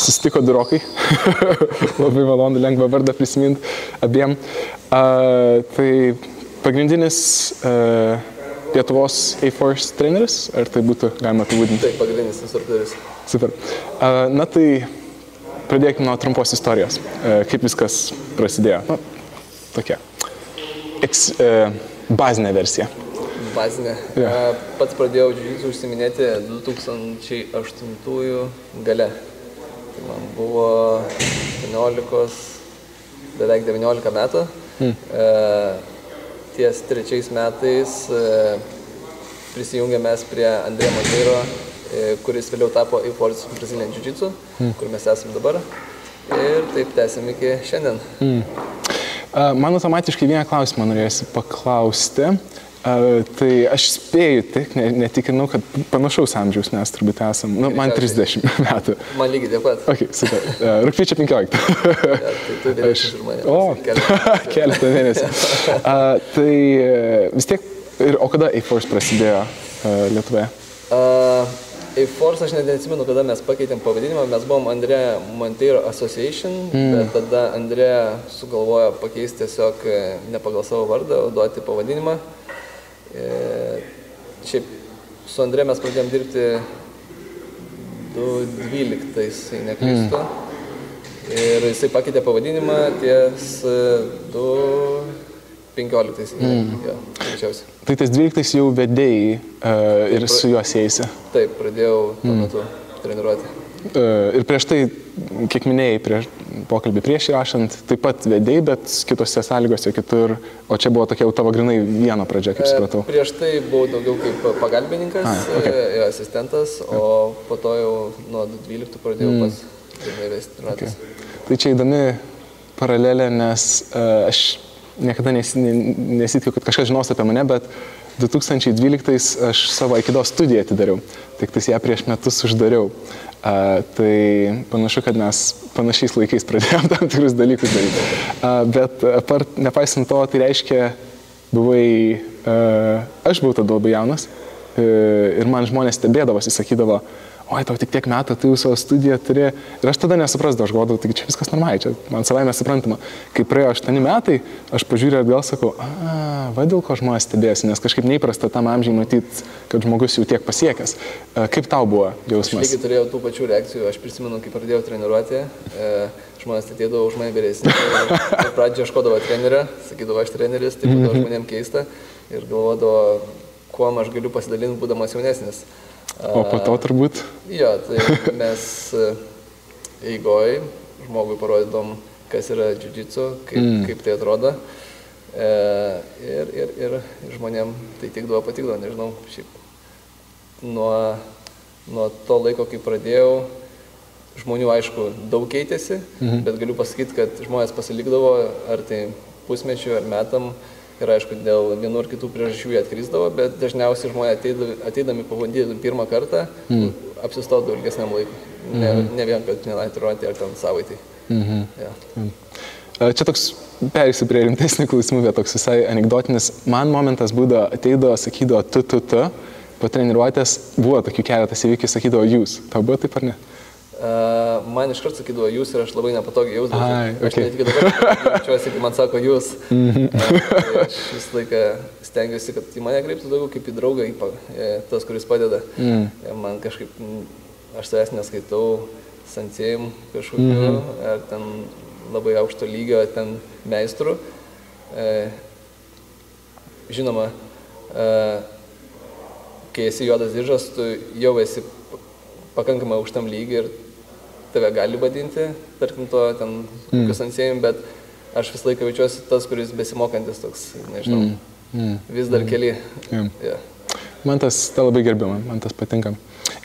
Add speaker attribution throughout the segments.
Speaker 1: susitiko durokai. Labai malonu, lengva vardą prisiminti abiem. Uh, tai pagrindinis uh, Lietuvos A-Force treneris, ar tai būtų galima apibūdinti?
Speaker 2: Taip, pagrindinis instruktorius.
Speaker 1: Super. Uh, na tai pradėkime nuo trumpos istorijos. Uh, kaip viskas prasidėjo? Na, tokia. Eks, uh, bazinė versija.
Speaker 2: Bazinė. Yeah. Pats pradėjau džiudžitsu užsiminėti 2008 gale. Tai man buvo 19, beveik 19 metų. Mm. E, ties trečiais metais e, prisijungėme mes prie Andrėjo Monteiro, e, kuris vėliau tapo A-Force Brazilian Jiu-Jitsu, mm. kur mes esame dabar. Ir taip tęsim iki šiandien.
Speaker 1: Mm. Uh, man automatiškai vieną klausimą norėjusi paklausti. Uh, tai aš spėju, tik ne, netikrinau, kad panašaus amžiaus mes turbūt esam. Nu, man 30 metų.
Speaker 2: Man lygiai taip pat.
Speaker 1: Ok, super. Uh, Rūpiučio 15.
Speaker 2: Ja, tai tu už mane.
Speaker 1: O,
Speaker 2: Keletą.
Speaker 1: mėnesių. Uh, tai uh, vis tiek, ir, o kada A-Force prasidėjo uh, Lietuvoje?
Speaker 2: Uh, A-Force aš net neatsimenu, kada mes pakeitėm pavadinimą, mes buvom Andrė Monteiro Association, mm. bet tada Andrė sugalvojo pakeisti tiesiog e, ne pagal savo vardą, o duoti pavadinimą. E, šiaip su Andrė mes pradėjom dirbti 2012, jei neklystu. Mm. Ir jisai pakeitė pavadinimą ties e, 2015, mm. jo, greičiausiai.
Speaker 1: Tai tais 12 jau vedėjai uh, ir su juo sėsi.
Speaker 2: Taip, pradėjau tuo metu treniruoti.
Speaker 1: Uh, ir prieš tai, kiek minėjai, prieš pokalbį prieš įrašant, taip pat vedėjai, bet kitose sąlygose kitur, o čia buvo tokia jau tavo grinai vieno pradžia, kaip supratau.
Speaker 2: E, Prieš tai buvau daugiau kaip pagalbininkas,
Speaker 1: A, okay.
Speaker 2: e, asistentas, o po to jau nuo 12 pradėjau mm. pats pilnai vesti treniruotis.
Speaker 1: Okay. Tai čia įdomi paralelė, nes uh, aš niekada nes, ne- nesitikiu, kad kažkas žinos apie mane, bet 2012 aš savo Aikido studiją atidariau, tik tais ją prieš metus uždariau. Uh, tai panašu, kad mes panašiais laikais pradėjom tam tikrus dalykus daryti. Uh, bet apart, nepaisant to, tai reiškia, buvai, uh, aš buvau tada labai jaunas uh, ir man žmonės stebėdavosi, sakydavo, oi, tau tik tiek metų, tu jau savo studiją turi. Ir aš tada nesuprasdavau, aš galvodavau, taigi čia viskas normaliai, čia man savai mes suprantama. Kai praėjo 8 metai, aš pažiūrėjau atgal, sakau, a, va dėl ko žmonės stebėsi, nes kažkaip neįprasta tam amžiai matyti, kad žmogus jau tiek pasiekęs. A, Kaip tau buvo
Speaker 2: Aš
Speaker 1: jausmas?
Speaker 2: lygiai turėjau tų pačių reakcijų, aš prisimenu, kai pradėjau treniruoti, e, žmonės atėdavo už mane vyresnį. Pradžioje ieškodavo trenerio, sakydavo, aš treneris, tai būdavo žmonėm keista ir galvodavo, kuo aš galiu pasidalinti, būdamas jaunesnis.
Speaker 1: O po to turbūt.
Speaker 2: Jo, tai mes e, eigoj žmogui parodydom, kas yra jiu-jitsu, kaip, mm. kaip tai atrodo. E, ir, ir, ir žmonėm tai tikdavo, patikdavo, nežinau, šiaip nuo, nuo to laiko, kai pradėjau, žmonių aišku daug keitėsi, mhm. bet galiu pasakyti, kad žmonės pasilikdavo ar tai pusmečiu ar metam ir aišku dėl vienų ar kitų priežasčių jie atkrisdavo, bet dažniausiai žmonės ateidami, ateidami pabandyti pirmą kartą mhm. apsistodavo ilgesniam laikui. Ne, ne vien, kad vienai treniruotė ar ten savaitai.
Speaker 1: Mhm.
Speaker 2: Ja.
Speaker 1: A, Čia toks, perėsiu prie rimtesnių klausimų, bet toks visai anegdotinis. Man momentas būdavo, ateidavo, sakydavo tu, tu, tu, po treniruotės buvo tokių keletas įvykių, sakydavo jūs. Tau buvo taip ar ne?
Speaker 2: Uh, man iškart sakydavo jūs ir aš labai nepatogiai
Speaker 1: Ai,
Speaker 2: jausdavausi. Aš
Speaker 1: okay.
Speaker 2: netgi dabar jaučiuosi, kai man sako jūs.
Speaker 1: Mhm.
Speaker 2: Uh, tai aš visą laiką stengiuosi, kad į mane kreiptų daugiau kaip į draugą, į pa- e, tas, kuris padeda.
Speaker 1: Mm.
Speaker 2: Man kažkaip, mm, aš savęs neskaitau sansėjim kažkokiu,
Speaker 1: Mhm.
Speaker 2: ar ten labai aukšto lygio, ten meistrų. E, žinoma, kai esi juodas diržas, tu jau esi pakankamai aukštam lygiui ir tave gali vadinti, tarkim, to ten kokius ant sėjim, bet aš visą laiką jaučiuosi tas, kuris besimokantis toks, nežinau,
Speaker 1: Mm. Mm.
Speaker 2: vis dar keli.
Speaker 1: Jo.
Speaker 2: Ja.
Speaker 1: Man tas, ta labai gerbiu, man, tas patinka.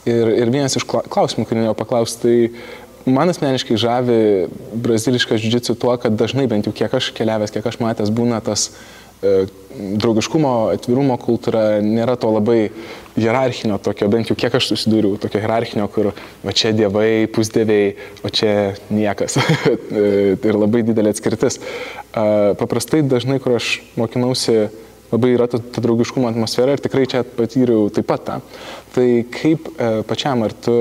Speaker 1: Ir, ir vienas iš kla- klausimų, kurį norėjau paklausti, tai man asmeniškai žavi braziliškas džudžiu tuo, kad dažnai bent jau kiek aš keliavęs, kiek aš matęs, būna tas e, draugiškumo, atvirumo kultūra, nėra to labai hierarchinio tokio, bent jau kiek aš susidūriau, tokio hierarchinio, kur va čia dievai, pusdieviai, o čia niekas. E, ir labai didelė atskirtis. E, Paprastai dažnai, kur aš mokinausi labai yra ta, ta draugiškumo atmosfera ir tikrai čia patyriau taip pat tą. Tai kaip e, pačiam, ar tu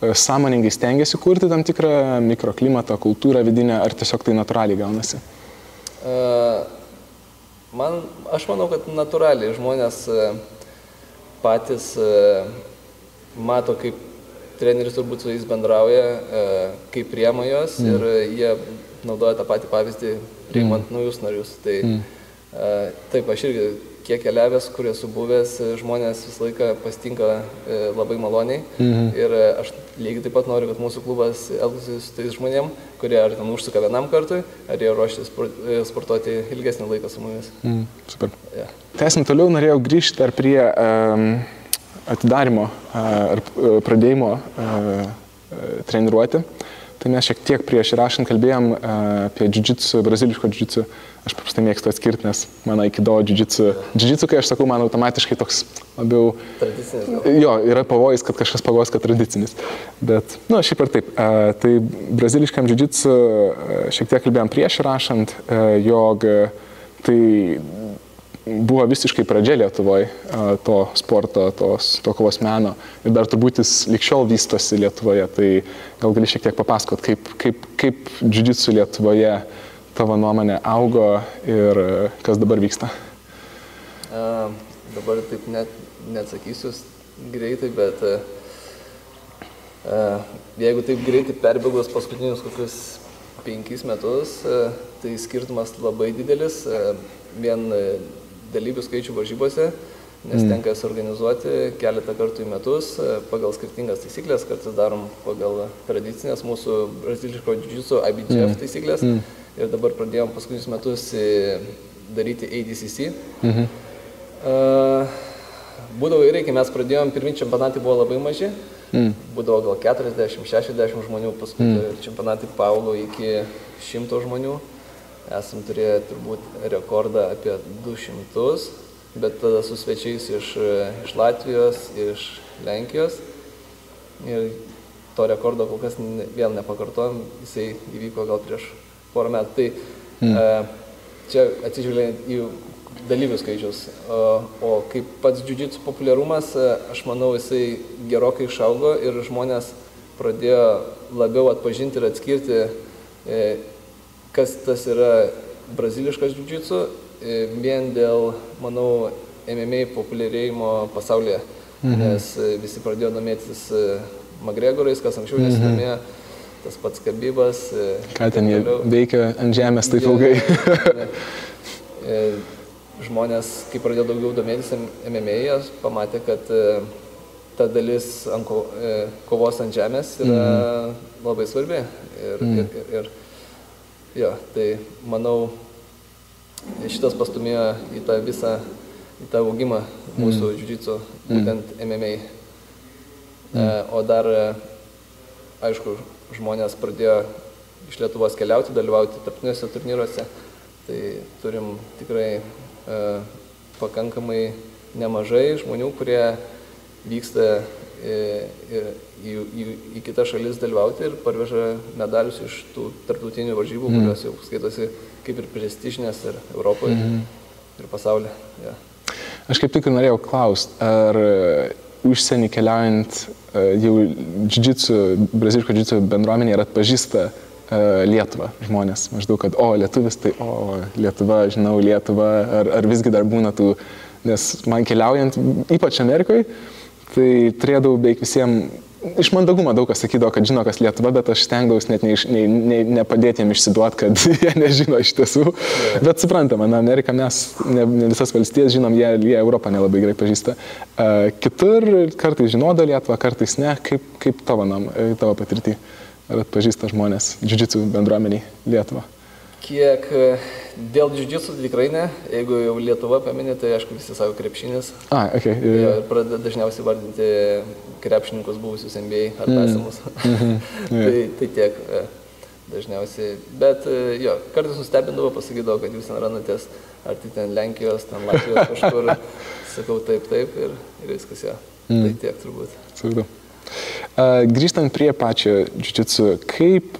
Speaker 1: sąmoningai stengiasi kurti tam tikrą mikroklimatą, kultūrą vidinę, ar tiesiog tai natūraliai gaunasi?
Speaker 2: Uh, man, aš manau, kad natūraliai žmonės uh, patys uh, mato, kaip treneris turbūt su jais bendrauja, kaip priema juos mm. ir jie naudoja tą patį pavyzdį priimant mm. naujus narius. Tai mm. taip, aš irgi kiek keliavęs, kur esu buvęs, žmonės visą laiką pasitinka e, labai maloniai. Mhm. Ir e, aš lygiai taip pat noriu, kad mūsų klubas elgtųsi su tais žmonėm, kurie ar ten užsuka vienam kartui, ar jie ruošti e, sportuoti ilgesnį laiką su mumis. Mhm.
Speaker 1: Super. Yeah. Tęsim toliau, norėjau grįžti dar prie um, atidarimo ar pradėjimo uh, treniruoti. Tai mes šiek tiek prieš įrašant kalbėjom uh, apie džudžitsu, braziliško džudžitsu. Aš paprastai mėgstu atskirti, nes mano aikido džudžitsu. Džudžitsu, kai aš sakau, man automatiškai toks labiau...
Speaker 2: Tradicinis.
Speaker 1: Jo, yra pavojus, kad kažkas pagos, kad tradicinis. Bet, na, nu, šiaip ar taip. Uh, tai braziliškam džudžitsu uh, šiek tiek kalbėjom prieš įrašant, jog tai buvo visiškai pradžia Lietuvoje to sporto, tos, to kovos meno ir dar turbūt jis likščiol vystosi Lietuvoje. Tai gal gali šiek tiek papasakot, kaip, kaip, kaip džudžitsu Lietuvoje tavo nuomonė augo ir e, kas dabar vyksta?
Speaker 2: Uh, dabar taip net neatsakysiu greitai, bet uh, jeigu taip greitai perbėgus paskutinius kokius penkis metus, uh, tai skirtumas labai didelis. Uh, vien dalyvių skaičių varžybose, nes mm. tenka suorganizuoti keletą kartų į metus pagal skirtingas taisyklės, kartais darom pagal tradicinės mūsų braziliško džiudžitsu IBGF mm. taisyklės. Mm ir dabar pradėjom paskutinius metus e, daryti ADCC. Mhm. Uh, būdavo ir kai mes pradėjom, pirmie čempionatai buvo labai maži, mm. būdavo gal 40-60 žmonių, paskui mm. čempionatai paaugo iki 100 žmonių, esam turėję turbūt rekordą apie 200, bet tada su svečiais iš, iš Latvijos, iš Lenkijos ir to rekordo kol kas vėl nepakartojom, jisai įvyko gal prieš porą metų. Tai mm. čia atsižvelgiant į dalyvių skaičius. O kaip pats džiudžitsų populiarumas, e, aš manau, jisai gerokai išaugo ir žmonės pradėjo labiau atpažinti ir atskirti, e, kas tas yra braziliškas džiudžitsų, vien dėl, manau, MMA populiarėjimo pasaulyje. Mhm. Nes visi pradėjo domėtis Magregorais, kas anksčiau nesidomėjo. Mhm tas pats kabybas. E,
Speaker 1: Ką ten jie veikia ant žemės taip ilgai?
Speaker 2: E, žmonės, kai pradėjo daugiau domėtis MMA, jie pamatė, kad e, ta dalis ko, kovos ant žemės yra mm. labai svarbi. Ir, mm. ir, ir, ir jo, tai manau, šitas pastumėjo į tą visą, į tą augimą mūsų mm. džiudžitsu, būtent mm. MMA. Mm. O dar, aišku, žmonės pradėjo iš Lietuvos keliauti, dalyvauti tarptautiniuose turnyruose. Tai turim tikrai e, pakankamai nemažai žmonių, kurie vyksta į, į, į, į, kitas šalis dalyvauti ir parveža medalius iš tų tarptautinių varžybų, mm. kurios jau skaitosi kaip ir prestižinės ir Europoje, mm. ir pasaulyje. Ja.
Speaker 1: Aš kaip tik norėjau klausti, ar užsienį keliaujant e, jau džidžicu, braziliško džidžicu bendruomenė ir atpažįsta e, Lietuvą žmonės. Maždaug, kad, o, lietuvis, tai, o, Lietuva, žinau Lietuvą, ar, ar visgi dar būna tų, nes man keliaujant, ypač Amerikoje, tai turėdavau beveik visiems iš mandagumo daug kas sakydavo, kad žino, kas Lietuva, bet aš stengdavausi net nepadėti ne, ne, ne jiems išsiduoti, kad jie nežino iš tiesų. Yeah. Bet suprantama, na, Ameriką mes, ne, ne visas valstijas žinom, jie, jie Europą nelabai gerai pažįsta. Uh, kitur kartais žinoda Lietuvą, kartais ne. Kaip, kaip tavo, nam, tavo patirtį? Ar atpažįsta žmonės, džudžitsų bendruomeniai Lietuvą?
Speaker 2: Kiek dėl džiudžitsų tai tikrai ne, jeigu jau Lietuva paminė, tai aišku visi savo krepšinis.
Speaker 1: A, okay.
Speaker 2: Ir pradeda dažniausiai vardinti krepšininkus buvusius NBA ar mm. esamus. Mm -hmm. tai, tai tiek e, dažniausiai. Bet e, jo, kartais nustebindavo, pasakydavo, kad jūs ten randatės, ar tai ten Lenkijos, ten Latvijos kažkur. Sakau taip, taip ir, ir viskas jo. Mm. Tai tiek turbūt.
Speaker 1: Supratau. Grįžtant prie pačio džiudžitsu, kaip,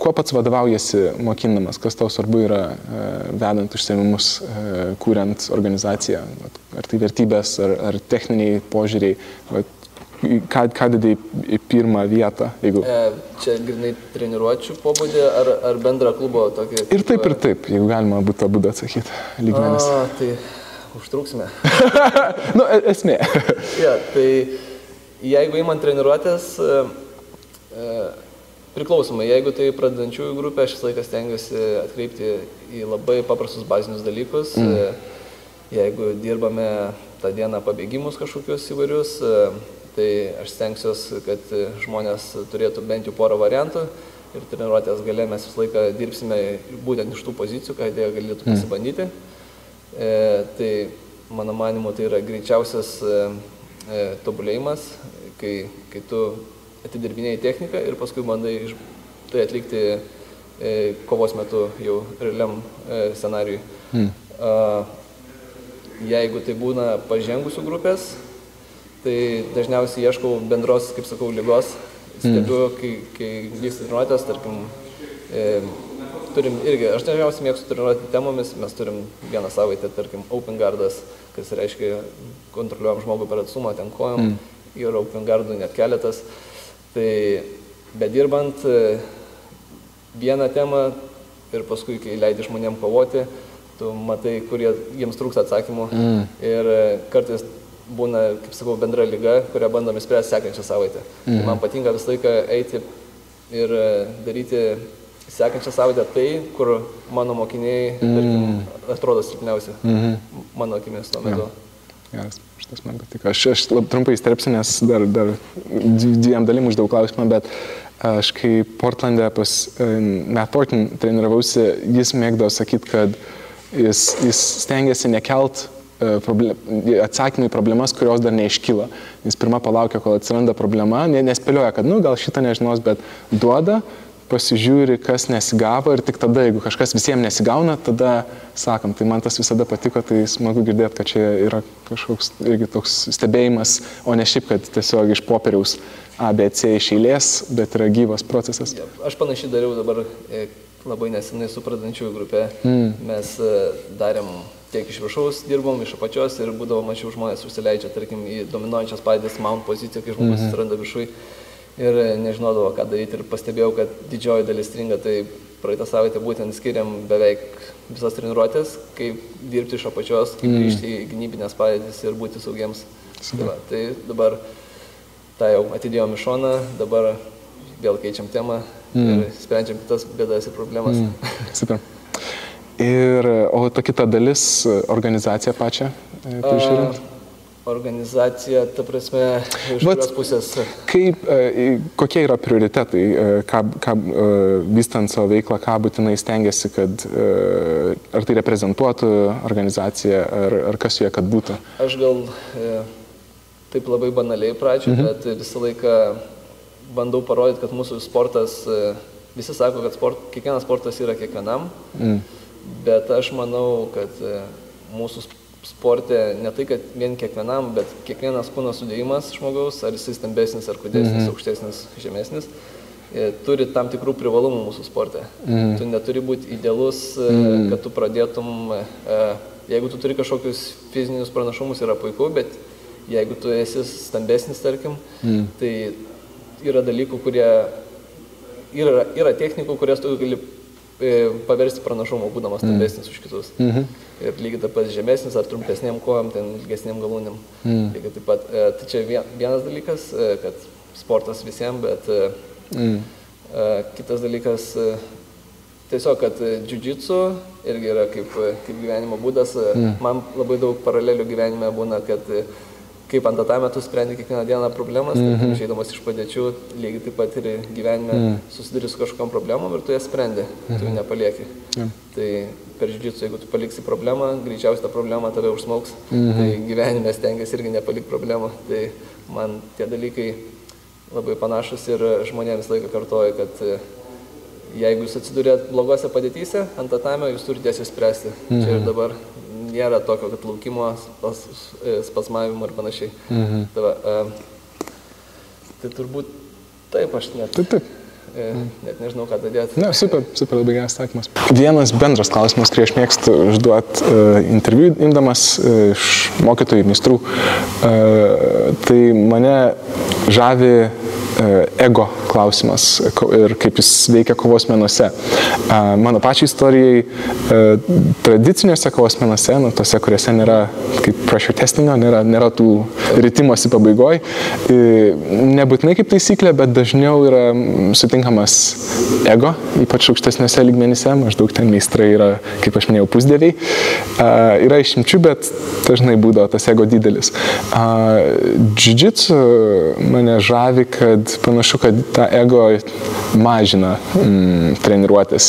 Speaker 1: kuo pats vadovaujasi mokinamas, kas tau svarbu yra vedant užsiemimus, kuriant organizaciją, ar tai vertybės, ar, ar techniniai požiūriai, ką, ką didai į pirmą vietą? Jeigu...
Speaker 2: E, čia grinai treniruočių pobūdį ar, ar bendrą klubo tokį?
Speaker 1: Ir taip, ir taip, jeigu galima būtų abu atsakyti lygmenis.
Speaker 2: A, tai užtruksime.
Speaker 1: nu, e- esmė.
Speaker 2: ja, tai jeigu įman treniruotės, e, e, priklausomai, jeigu tai pradedančiųjų grupė, aš visą laiką stengiuosi atkreipti į labai paprastus bazinius dalykus. Mm. E, jeigu dirbame tą dieną pabėgimus kažkokius įvairius, tai aš stengsiuosi, kad žmonės turėtų bent jau porą variantų ir treniruotės gale mes visą laiką dirbsime būtent iš tų pozicijų, kad jie galėtų mm. pasibandyti. E, tai mano manimu tai yra greičiausias e, e, tobulėjimas, kai, kai tu atidirbinėjai techniką ir paskui bandai tai atlikti e, kovos metu jau realiam e, scenariui. Mm. Jeigu tai būna pažengusių grupės, tai dažniausiai ieškau bendros, kaip sakau, lygos. Stebiu, mm. kai, kai vyksta treniruotės, tarkim, e, turim irgi, aš dažniausiai mėgstu treniruoti temomis, mes turim vieną savaitę, tarkim, open guardas, kas reiškia kontroliuojam žmogų per atstumą, ten kojom, mm. yra open guardų net keletas. Tai bedirbant e, vieną temą ir paskui, kai leidi žmonėm kovoti, tu matai, kurie jiems trūksta atsakymų. Mm. Ir e, kartais būna, kaip sakau, bendra lyga, kurią bandom įspręsti sekančią savaitę. Mm. Tai man patinka visą laiką eiti ir e, daryti sekančią savaitę tai, kur mano mokiniai, mm. tarkim, atrodo silpniausi. Mm -hmm. Mano akimis tuo metu. Ja.
Speaker 1: Geras, šitas man patiko. Aš, aš labai trumpai įsterpsiu, nes dar, dar dviem dalim uždaug klausimą, bet aš kai Portlandė pas Matt Porton treniravausi, jis mėgdavo sakyti, kad jis, jis stengiasi nekelt problem, atsakymai į problemas, kurios dar neiškyla. Jis pirmą palaukia, kol atsiranda problema, nespėlioja, kad, nu, gal šitą nežinos, bet duoda, pasižiūri, kas nesigavo ir tik tada, jeigu kažkas visiems nesigauna, tada sakom, tai man tas visada patiko, tai smagu girdėti, kad čia yra kažkoks irgi toks stebėjimas, o ne šiaip, kad tiesiog iš popieriaus ABC iš eilės, bet yra gyvas procesas.
Speaker 2: Aš panašiai dariau dabar e, labai nesenai su pradančiųjų grupė. Mm. Mes e, darėm tiek iš viršaus dirbom, iš apačios ir būdavo mačiau žmonės užsileidžia, tarkim, į dominuojančias padėtis mount poziciją, kai žmogus mm -hmm. atsiranda viršui ir nežinodavo, ką daryti ir pastebėjau, kad didžioji dalis stringa, tai praeitą savaitę būtent skiriam beveik visas treniruotės, kaip dirbti iš apačios, kaip mm. grįžti į gynybinės padėtis ir būti saugiems. Tai, va, tai dabar tą jau atidėjom į šoną, dabar vėl keičiam temą mm. ir sprendžiam kitas bėdas ir problemas. Mm.
Speaker 1: Super. Ir, o ta kita dalis, organizacija pačią, prižiūrint?
Speaker 2: Organizacija, ta prasme, iš Bet, pusės?
Speaker 1: Kaip, e, kokie yra prioritetai, e, ką, ką e, vystant savo veiklą, ką būtinai stengiasi, kad ar tai reprezentuotų organizaciją, ar, ar kas joje, kad būtų?
Speaker 2: Aš gal taip labai banaliai pradžioje, mhm. bet visą laiką bandau parodyti, kad mūsų sportas, visi sako, kad sport, kiekvienas sportas yra kiekvienam, mhm. bet aš manau, kad mūsų sportas sporte ne tai, kad vien kiekvienam, bet kiekvienas kūno sudėjimas žmogaus, ar jisai stambesnis, ar kudesnis, -hmm. aukštesnis, žemesnis, e, turi tam tikrų privalumų mūsų sporte. -hmm. Tu neturi būti idealus, mm -hmm. kad tu pradėtum, e, jeigu tu turi kažkokius fizinius pranašumus, yra puiku, bet jeigu tu esi stambesnis, tarkim, -hmm. tai yra dalykų, kurie yra, yra technikų, kurias tu gali paversti pranašumu, būdamas stambesnis mm. už kitus. -hmm ir lygiai taip pat žemesnis ar trumpesniem kojom, ten ilgesniem galūnėm. Mm. Lygiai taip pat. E, tai čia vienas dalykas, e, kad sportas visiems, bet e, mm. kitas dalykas tiesiog, kad jiu-jitsu irgi yra kaip, kaip gyvenimo būdas. Mm. Man labai daug paralelių gyvenime būna, kad kaip ant tatamio tu sprendi kiekvieną dieną problemas, mm -hmm. išeidamas iš padėčių, lygiai taip pat ir gyvenime mm. susiduri su kažkokiam problemom ir tu jas sprendi, mm -hmm. tu jų mhm. nepalieki. Yeah. Tai per žydžius, jeigu tu paliksi problemą, greičiausiai ta problema tave užsmauks, mm -hmm. tai gyvenime stengiasi irgi nepalikti problemą. Tai man tie dalykai labai panašus ir žmonėms laiką kartoju, kad e, jeigu jūs atsidurėt blogose padėtyse ant tatamio, jūs turite jas išspręsti. Mm -hmm. Čia ir mhm. dabar nėra tokio, kad laukimo, spas, e, spasmavimo ir panašiai. Mhm. Tai, va, uh, tai turbūt taip aš net.
Speaker 1: Taip, taip.
Speaker 2: E, net nežinau, ką dadėti.
Speaker 1: Na, super, super labai geras atsakymas. Vienas bendras klausimas, kurį aš mėgstu užduoti uh, interviu imdamas uh, iš mokytojų, mistrų, uh, tai mane žavi ego klausimas ir kaip jis veikia kovos menuose. Mano pačiai istorijai tradicinėse kovos menuose, nu, tose, kuriuose nėra kaip pressure testingo, nėra, nėra tų rytimosi pabaigoje, nebūtinai kaip taisyklė, bet dažniau yra sutinkamas ego, ypač aukštesniuose lygmenyse, maždaug ten meistrai yra, kaip aš minėjau, pusdėviai. Yra išimčių, bet dažnai būdavo tas ego didelis. Džiudžitsu mane žavi, kad panašu, kad tą ego mažina mm, treniruotės,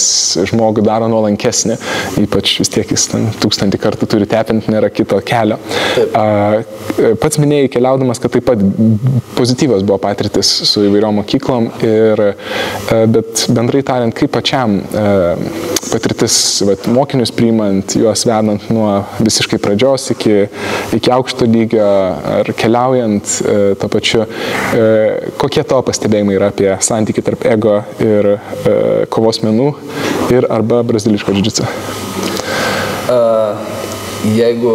Speaker 1: žmogų daro nuolankesnį, ypač vis tiek jis ten tūkstantį kartų turi tepinti, nėra kito kelio. A, pats minėjai keliaudamas, kad taip pat pozityvios buvo patirtis su įvairiom mokyklom, ir, a, bet bendrai tariant, kaip pačiam a, patirtis vat, mokinius priimant, juos vedant nuo visiškai pradžios iki, iki aukšto lygio ar keliaujant to pačiu, kokie tavo pastebėjimai yra apie santyki tarp ego ir e, kovos menų ir arba braziliško džidžico?
Speaker 2: Uh, jeigu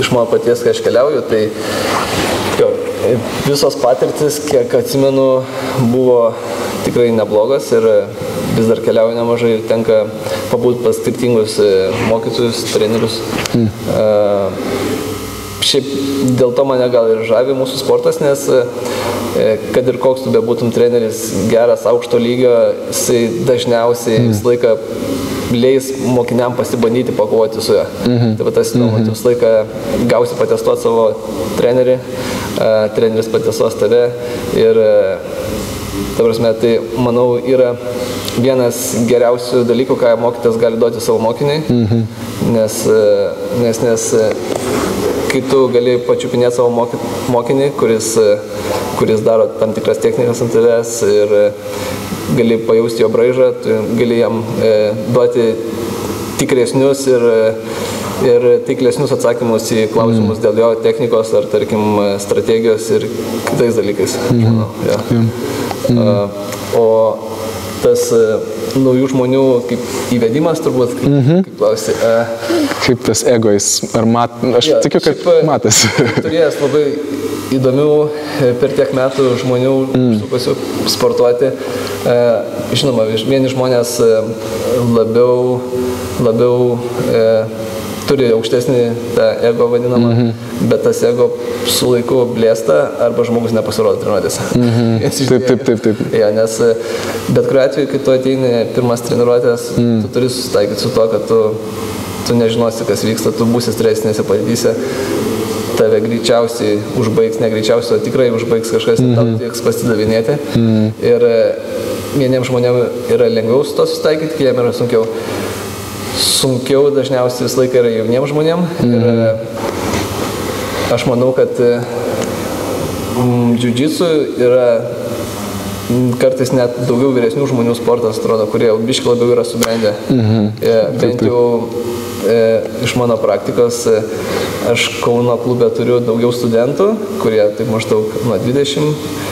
Speaker 2: iš mano paties, kai aš keliauju, tai jo, visos patirtis, kiek atsimenu, buvo tikrai neblogas ir vis dar keliauju nemažai ir tenka pabūti pas skirtingus e, mokytojus, trenerius. Mm. Uh, šiaip dėl to mane gal ir žavi mūsų sportas, nes e, kad ir koks tu bebūtum treneris, geras aukšto lygio, jisai dažniausiai mm. visą laiką leis mokiniam pasibandyti pakovoti su juo. Mm -hmm. Tai va tas įdomu, mm -hmm. tu visą laiką gausi patestuoti savo trenerį, treneris patestuos tave ir, uh, ta prasme, tai manau yra vienas geriausių dalykų, ką mokytas gali duoti savo mokiniai, -hmm. nes, uh, nes, nes kai tu gali pačiupinėti savo mokinį, kuris, kuris daro tam tikras technikas ant tavęs ir gali pajausti jo braižą, gali jam e, duoti tikresnius ir, ir tiklesnius atsakymus į klausimus mm. dėl jo technikos ar, tarkim, strategijos ir kitais dalykais. Mm. Žinau, ja. mm. uh, o tas uh, naujų žmonių kaip įvedimas turbūt, kaip, -hmm. kaip klausi. Uh,
Speaker 1: kaip tas egois, ar mat, aš ja, tikiu, kad šiaip, matėsi.
Speaker 2: turėjęs labai įdomių e, per tiek metų žmonių mm. sukusių sportuoti. Uh, žinoma, vieni žmonės labiau, labiau uh, turi aukštesnį tą ego vadinamą, mm -hmm. bet tas ego su laiku blėsta arba žmogus nepasirodo treniruotėse. Mm
Speaker 1: -hmm. taip, taip, taip. taip.
Speaker 2: Ja, nes bet kuriuo atveju, kai tu ateini pirmas treniruotės, mm. tu turi susitaikyti su to, kad tu, tu nežinosi, kas vyksta, tu būsi stresinėse padėtyse tave greičiausiai užbaigs, ne greičiausiai, o tikrai užbaigs kažkas, mm -hmm. tau tieks pasidavinėti. Mm -hmm. Ir vieniems žmonėms yra lengviau su to susitaikyti, kitiems yra sunkiau sunkiau dažniausiai visą laiką yra jauniems žmonėms. Mm. Ir mhm. aš manau, kad mm, jiu-jitsu yra kartais net daugiau vyresnių žmonių sportas, atrodo, kurie biškai labiau yra subrendę. Mm -hmm. Bent jau e, iš mano praktikos e, aš Kauno klube turiu daugiau studentų, kurie taip maždaug nuo 20,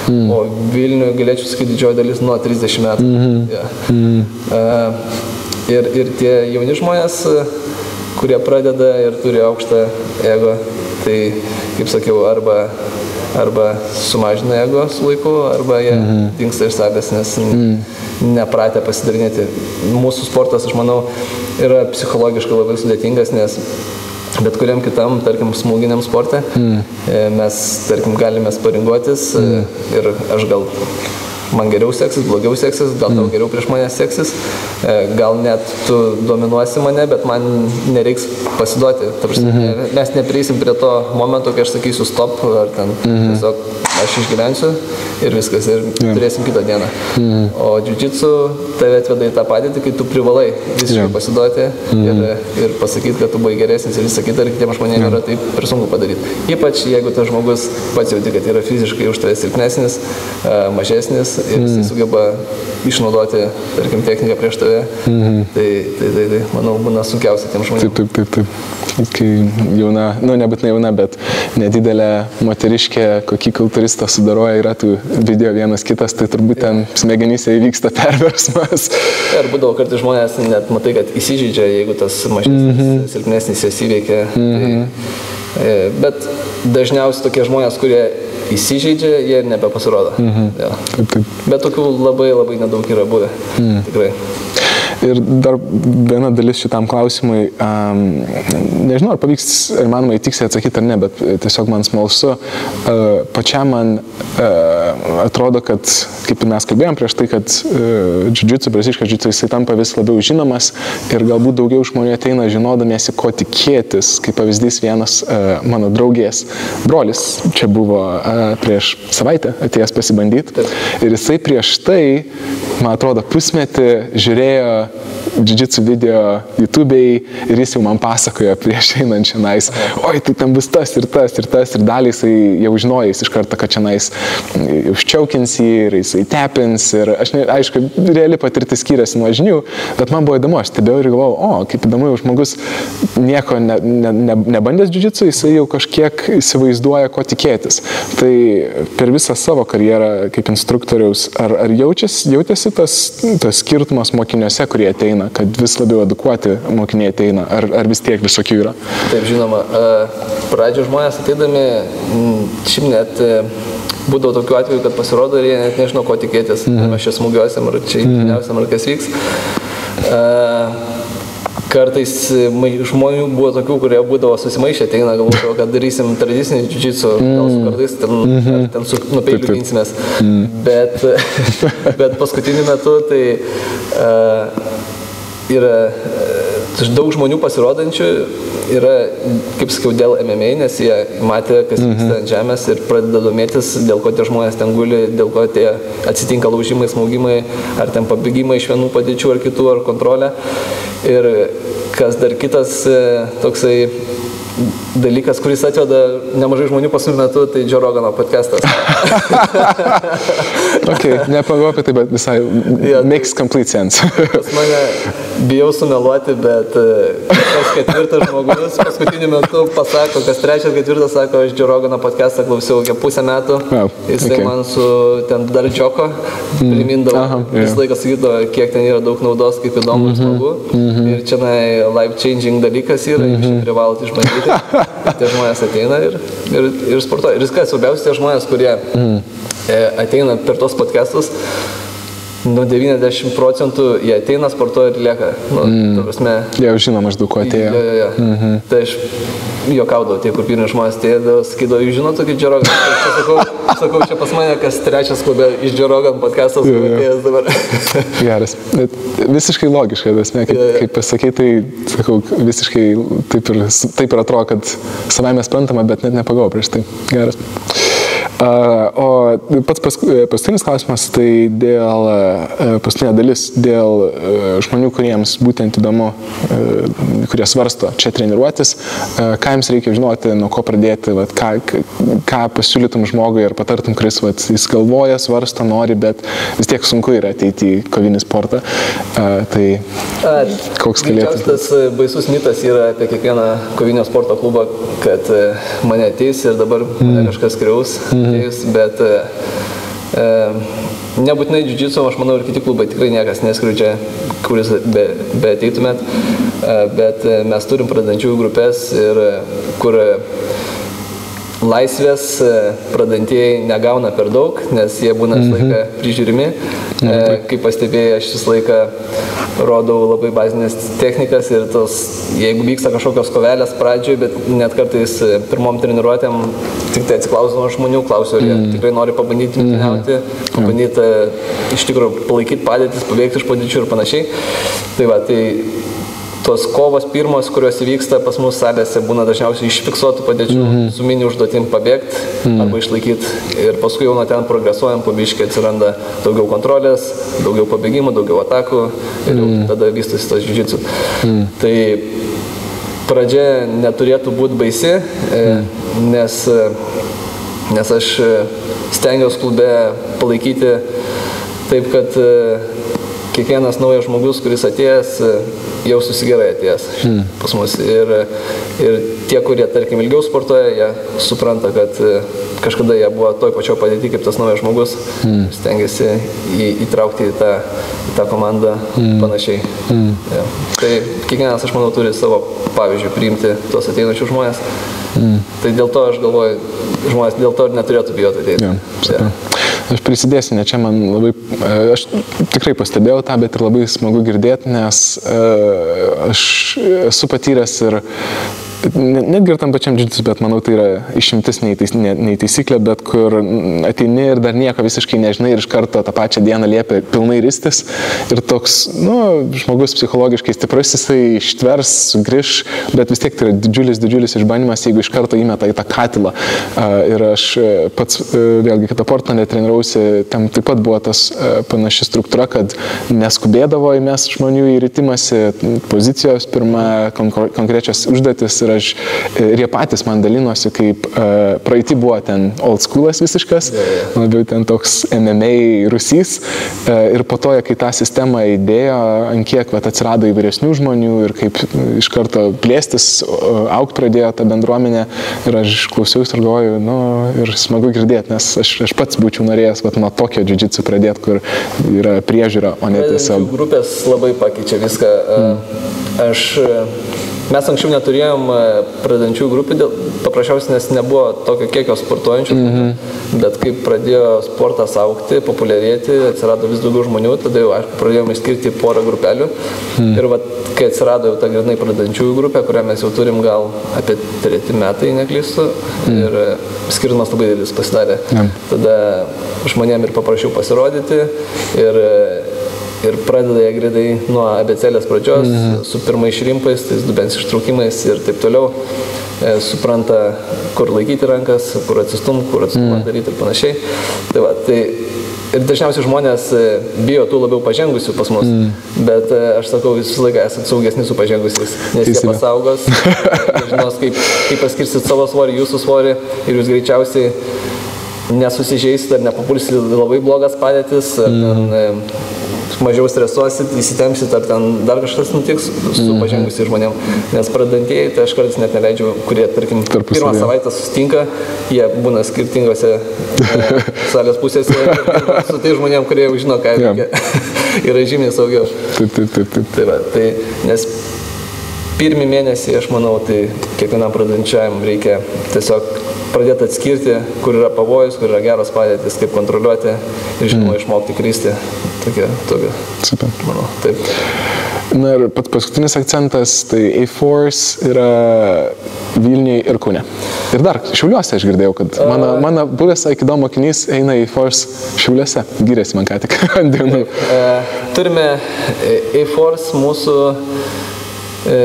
Speaker 2: mm. o Vilniuje galėčiau sakyti didžioji dalis nuo 30 metų. Mm -hmm. yeah. mm. uh, Ir, ir tie jauni žmonės, kurie pradeda ir turi aukštą ego, tai, kaip sakiau, arba, arba sumažina ego su laiku, arba jie mhm. dinksta iš savęs, nes mhm. nepratę pasidarinėti. Mūsų sportas, aš manau, yra psichologiškai labai sudėtingas, nes bet kuriam kitam, tarkim, smūginiam sporte, mm. mes, tarkim, galime sparinguotis mm. ir aš gal man geriau seksis, blogiau seksis, gal tau mm. geriau prieš mane seksis, e, gal net tu dominuosi mane, bet man nereiks pasiduoti. Prasme, -hmm. Mes neprieisim prie to momento, kai aš sakysiu stop, ar ten -hmm. tiesiog aš išgyvensiu ir viskas, ir yeah. turėsim kitą dieną. -hmm. O jiu-jitsu tave atveda į tą padėtį, kai tu privalai visiškai yeah. pasiduoti -hmm. ir, ir pasakyti, kad tu buvai geresnis ir visą kitą, ir kitiems žmonėms yeah. yra taip per sunku padaryti. Ypač jeigu tas žmogus pats jauti, kad yra fiziškai už tave silpnesnis, mažesnis ir mm. jis sugeba išnaudoti, tarkim, techniką prieš tave. Mhm. Tai, tai, tai, tai, manau, būna sunkiausia tiem žmonėms.
Speaker 1: Taip, taip, taip, taip. Kai jauna, nu nebūtinai jauna, bet nedidelė moteriškė, kokį kulturistą sudaroja, yra tų video vienas kitas, tai turbūt ten smegenyse įvyksta perversmas.
Speaker 2: Ir būdavo kartais žmonės net matai, kad įsižydžia, jeigu tas mažesnis, mm -hmm. silpnesnis jas įveikia. Mm -hmm. tai, mhm. e, bet dažniausiai tokie žmonės, kurie įsižeidžia, jie nebepasirodo. Mhm. Ja. Taip, taip. Bet tokių labai labai nedaug yra buvę. Mhm. Tikrai.
Speaker 1: Ir dar viena dalis šitam klausimui, um, nežinau, ar pavyks, ar manoma įtiksiai atsakyti ar ne, bet tiesiog man smalsu, uh, pačiam man uh, atrodo, kad, kaip mes kalbėjom prieš tai, kad uh, džiudžiucu, braziškas džiudžiucu, jisai tampa vis labiau žinomas ir galbūt daugiau žmonių ateina žinodamiesi, ko tikėtis. Kaip pavyzdys vienas uh, mano draugės brolis čia buvo uh, prieš savaitę atėjęs pasibandyti ir jisai prieš tai, man atrodo, pusmetį žiūrėjo džidžitsu video YouTube'ai ir jis jau man pasakojo prieš einant čia nais, oi, tai ten bus tas ir tas ir tas ir dalį jisai jau žinojo iš karto, kad čia nais užčiaukins jį ir jisai tepins ir aš, ne, aišku, reali patirtis skiriasi nuo žinių, bet man buvo įdomu, aš stebėjau ir galvojau, o, kaip įdomu, jau žmogus nieko ne, ne, ne, nebandęs džidžitsu, jisai jau kažkiek įsivaizduoja, ko tikėtis. Tai per visą savo karjerą kaip instruktoriaus, ar, ar jaučiasi, jautėsi tas, tas skirtumas mokiniuose, kurie ateina, kad vis labiau edukuoti mokiniai ateina, ar, ar vis tiek visokių yra?
Speaker 2: Taip, žinoma, pradžio žmonės ateidami, šiaip net būdavo tokių atvejų, kad pasirodo ir jie net nežino, ko tikėtis, mm mes čia smūgiuosiam, ar čia įtiniausiam, mm -hmm. ar kas vyks. Uh, kartais žmonių buvo tokių, kurie būdavo susimaišę, ateina, galvoju, kad darysim tradicinį džitsų, gal su mm. kartais ten, mm -hmm. ten su nupeiliu ginsimės. Mm. Bet, bet paskutiniu metu tai uh, yra uh, daug žmonių pasirodančių, yra, kaip sakiau, dėl MMA, nes jie matė, kas vyksta mm -hmm. ant žemės ir pradeda domėtis, dėl ko tie žmonės ten guli, dėl ko tie atsitinka laužimai, smaugimai, ar ten pabėgimai iš vienų padėčių ar kitų, ar kontrolė. Ir kas dar kitas e, toksai dalykas, kuris atveda nemažai žmonių pasų metu, tai Joe Rogano podcastas.
Speaker 1: ok, nepagau apie tai, bet visai yeah, makes complete sense.
Speaker 2: pas mane bijau sumeluoti, bet e, kas ketvirtas žmogus paskutiniu metu pasako, kas trečias, ketvirtas sako, aš Joe Rogano podcastą klausiau kiek pusę metų. Wow, Jis okay. man su ten dar džioko mm. primindavo, Aha, yeah. visą laiką sakydavo, kiek ten yra daug naudos, kaip įdomu mm -hmm, smagu. Mm -hmm. Ir čia life changing dalykas yra, mm -hmm. privalot išbandyti. tie žmonės ateina ir, ir, ir sportuoja. Ir kas svarbiausia, tie žmonės, kurie mm. ateina per tos podcastus, nu 90 procentų jie ateina, sportuoja ir lieka. Nu, mm. prasme,
Speaker 1: jie jau žino maždaug, ko atėjo.
Speaker 2: Jo, jo, jo. Mm -hmm. Tai aš juokaudavau, tie, kur pirmi žmonės atėjo, sakydavo, jūs žinote, tokį džerogą. Sakau, sakau, čia pas mane kas trečias klube iš džerogą podcastas atėjęs dabar.
Speaker 1: Geras. Bet visiškai logiška, esmė, kaip, kaip pasakai, tai sakau, visiškai taip ir, taip ir atrodo, kad savai mes sprantama, bet net nepagau prieš tai. Geras. O pats paskutinis klausimas, tai dėl paskutinė dalis, dėl žmonių, kuriems būtent įdomu, kurie svarsto čia treniruotis, ką jums reikia žinoti, nuo ko pradėti, vat, ką, ką pasiūlytum žmogui ir patartum, kuris vat, jis galvoja, svarsto, nori, bet vis tiek sunku yra ateiti į kovinį sportą. Tai koks galėtų būti?
Speaker 2: Tas baisus mitas yra apie kiekvieną kovinio sporto klubą, kad mane ateis ir dabar mm. kažkas skriaus. Mm atėjus, bet e, e nebūtinai džiudžitsu, aš manau, ir kiti klubai tikrai niekas neskriudžia, kuris be, be ateitumėt, e, bet e, mes turim pradančiųjų grupės ir kur laisvės pradantieji negauna per daug, nes jie būna visą mhm. laiką prižiūrimi. E, kaip pastebėjai, aš visą laiką rodau labai bazinės technikas ir tos, jeigu vyksta kažkokios kovelės pradžioje, bet net kartais pirmom treniruotėm tik tai atsiklausiu nuo žmonių, klausiu, ar jie mm. tikrai nori pabandyti rungtyniauti, mm. pabandyti iš tikrųjų palaikyti padėtis, pabėgti iš padėčių ir panašiai. Tai va, tai tos kovos pirmos, kurios įvyksta pas mus salėse, būna dažniausiai iš fiksuotų padėčių, mm -hmm. su mini užduotim pabėgti mm -hmm. arba išlaikyti. Ir paskui jau nuo ten progresuojam, pabiškiai atsiranda daugiau kontrolės, daugiau pabėgimų, daugiau atakų ir mm -hmm. tada vystosi tas džiudžitsu. Mm -hmm. Tai pradžia neturėtų būti baisi, mm. nes, nes aš stengiuosi klube palaikyti Taip kad e, kiekvienas naujas žmogus, kuris atėjęs, e, jau susigerai atėjęs mm. pas mus. Ir, ir tie, kurie, tarkim, ilgiau sportuoja, jie supranta, kad e, kažkada jie buvo toj pačioj padėti kaip tas naujas žmogus, mm. stengiasi į, įtraukti į tą, į tą komandą mm. panašiai. Mm. Ja. Tai kiekvienas, aš manau, turi savo pavyzdžių priimti tuos ateinančius žmonės. Mm. Tai dėl to aš galvoju, žmonės dėl to ir neturėtų bijoti ateiti. Ja, ja.
Speaker 1: Aš prisidėsiu, nes čia man labai, e, aš tikrai pastebėjau tą, bet ir labai smagu girdėti, nes e, aš esu patyręs ir netgi ir tam pačiam džidžius, bet manau tai yra išimtis nei, tais, nei, nei taisyklė, bet kur ateini ir dar nieko visiškai nežinai ir iš karto tą pačią dieną liepia pilnai ristis ir toks, nu, žmogus psichologiškai stiprus, jisai ištvers, sugrįž, bet vis tiek tai yra didžiulis, didžiulis išbandymas, jeigu iš karto įmeta į tą katilą. Ir aš e, pats e, vėlgi kitą portą netreniruosi, tam taip pat buvo tas e, panaši struktūra, kad neskubėdavo įmes žmonių įritimasi, pozicijos pirma, konkrečios užduotis ir aš, ir jie patys man dalinosi, kaip uh, praeitį buvo ten old schoolas visiškas, yeah, yeah. labiau ten toks MMA rusys. Uh, ir po to, kai tą sistemą įdėjo, ant kiek vat, atsirado įvairesnių žmonių ir kaip iš karto plėstis, uh, aukti pradėjo ta bendruomenė. Ir aš klausiausi ir galvoju, nu, ir smagu girdėti, nes aš, aš pats būčiau norėjęs vat, nuo tokio džidžitsu pradėti, kur yra priežiūra, o ne tiesiog.
Speaker 2: Grupės labai pakeičia viską. Mm. Aš Mes anksčiau neturėjom e, pradedančių grupių, dėl, paprasčiausiai nes nebuvo tokio kiekio sportuojančių, mm -hmm. bet kai pradėjo sportas aukti, populiarėti, atsirado vis daugiau žmonių, tada jau aišku pradėjome išskirti porą grupelių. Mm. Ir va, kai atsirado jau ta grinai pradedančiųjų grupė, kurią mes jau turim gal apie treti metai, neklystu, mm. ir e, skirtumas labai didelis pasidarė. Mm. Tada žmonėm ir paprašiau pasirodyti. Ir e, ir pradeda jie gridai nuo abecelės pradžios, mhm. su pirmais šrimpais, tais dubens ištraukimais ir taip toliau. E, supranta, kur laikyti rankas, kur atsistum, kur atsistumą mhm. daryti ir panašiai. Tai va, tai Ir dažniausiai žmonės e, bijo tų labiau pažengusių pas mus, mm. bet e, aš sakau, jūs visą laiką esate saugesni su pažengusiais, nes jie pasaugos, žinos, kaip, kaip paskirsit savo svorį, jūsų svorį ir jūs greičiausiai nesusižeisit ar nepapulsit labai blogas padėtis, ar mm. ten, mažiau stresuosit, įsitempsit, ar ten dar kažkas nutiks su -hmm. pažengusiais žmonėm. Nes pradantieji, tai aš kartais net neleidžiu, kurie, tarkim, Tarpusavėje. pirmą savaitę sustinka, jie būna skirtingose e, salės pusėse su tai žmonėm, kurie jau žino, ką reikia. Yra žymiai saugiau.
Speaker 1: Taip, taip, taip. taip.
Speaker 2: Tai, va, tai nes pirmį mėnesį, aš manau, tai kiekvienam pradančiajam reikia tiesiog pradėti atskirti, kur yra pavojus, kur yra geros padėtis, kaip kontroliuoti ir žinoma mm. išmokti kristi tokia, tokia.
Speaker 1: Super.
Speaker 2: Manau, taip.
Speaker 1: Na ir pats paskutinis akcentas, tai A-Force yra Vilniui ir Kūne. Ir dar, Šiauliuose aš girdėjau, kad mano, mano buvęs Aikido mokinys eina į Force Šiauliuose, gyrėsi man ką tik ant dienų.
Speaker 2: E, turime A-Force mūsų e,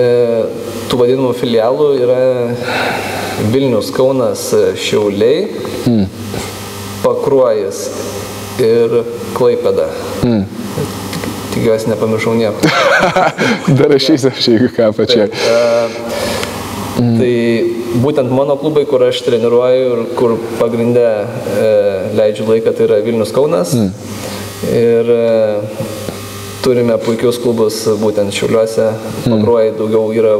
Speaker 2: tų vadinamų filialų yra Vilnius, Kaunas, Šiauliai, mm. Pakruojas ir Klaipeda. Mm. Tikiuosi, nepamiršau nieko.
Speaker 1: Dar rašysiu aš, jeigu ką pačiai.
Speaker 2: Mm. Tai būtent mano klubai, kur aš treniruoju ir kur pagrindę e, leidžiu laiką, tai yra Vilnius Kaunas. Mm. Ir e, turime puikius klubus būtent Šiauliuose. Mm. Pakruojai daugiau yra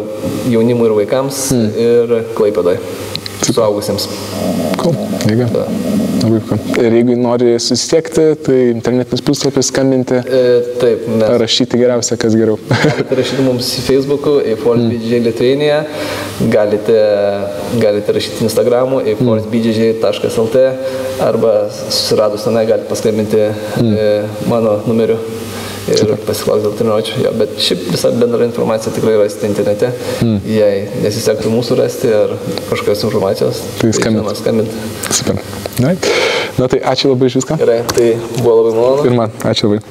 Speaker 2: jaunimui ir vaikams mm. ir Klaipėdai suaugusiems.
Speaker 1: Cool. Jeigu. Ir jeigu nori susisiekti, tai internetinis puslapis skambinti.
Speaker 2: E, taip, mes.
Speaker 1: Rašyti geriausia, kas geriau.
Speaker 2: galite rašyti mums į Facebook'u, eForceBJJ mm. Lithuania, galite, galite rašyti Instagram'u, eForceBJJ.lt arba susiradus tenai galite paskambinti mm. mano numeriu ir pasiklausyti dėl treniruočio. Jo, bet šiaip visa bendra informacija tikrai rasite internete. Mm. Jei nesisektų mūsų rasti ar kažkokios informacijos,
Speaker 1: tai skambinti.
Speaker 2: skambinti.
Speaker 1: Super. Na, na tai ačiū labai iš viską.
Speaker 2: Gerai, tai buvo labai malonu.
Speaker 1: Ir man, ačiū labai.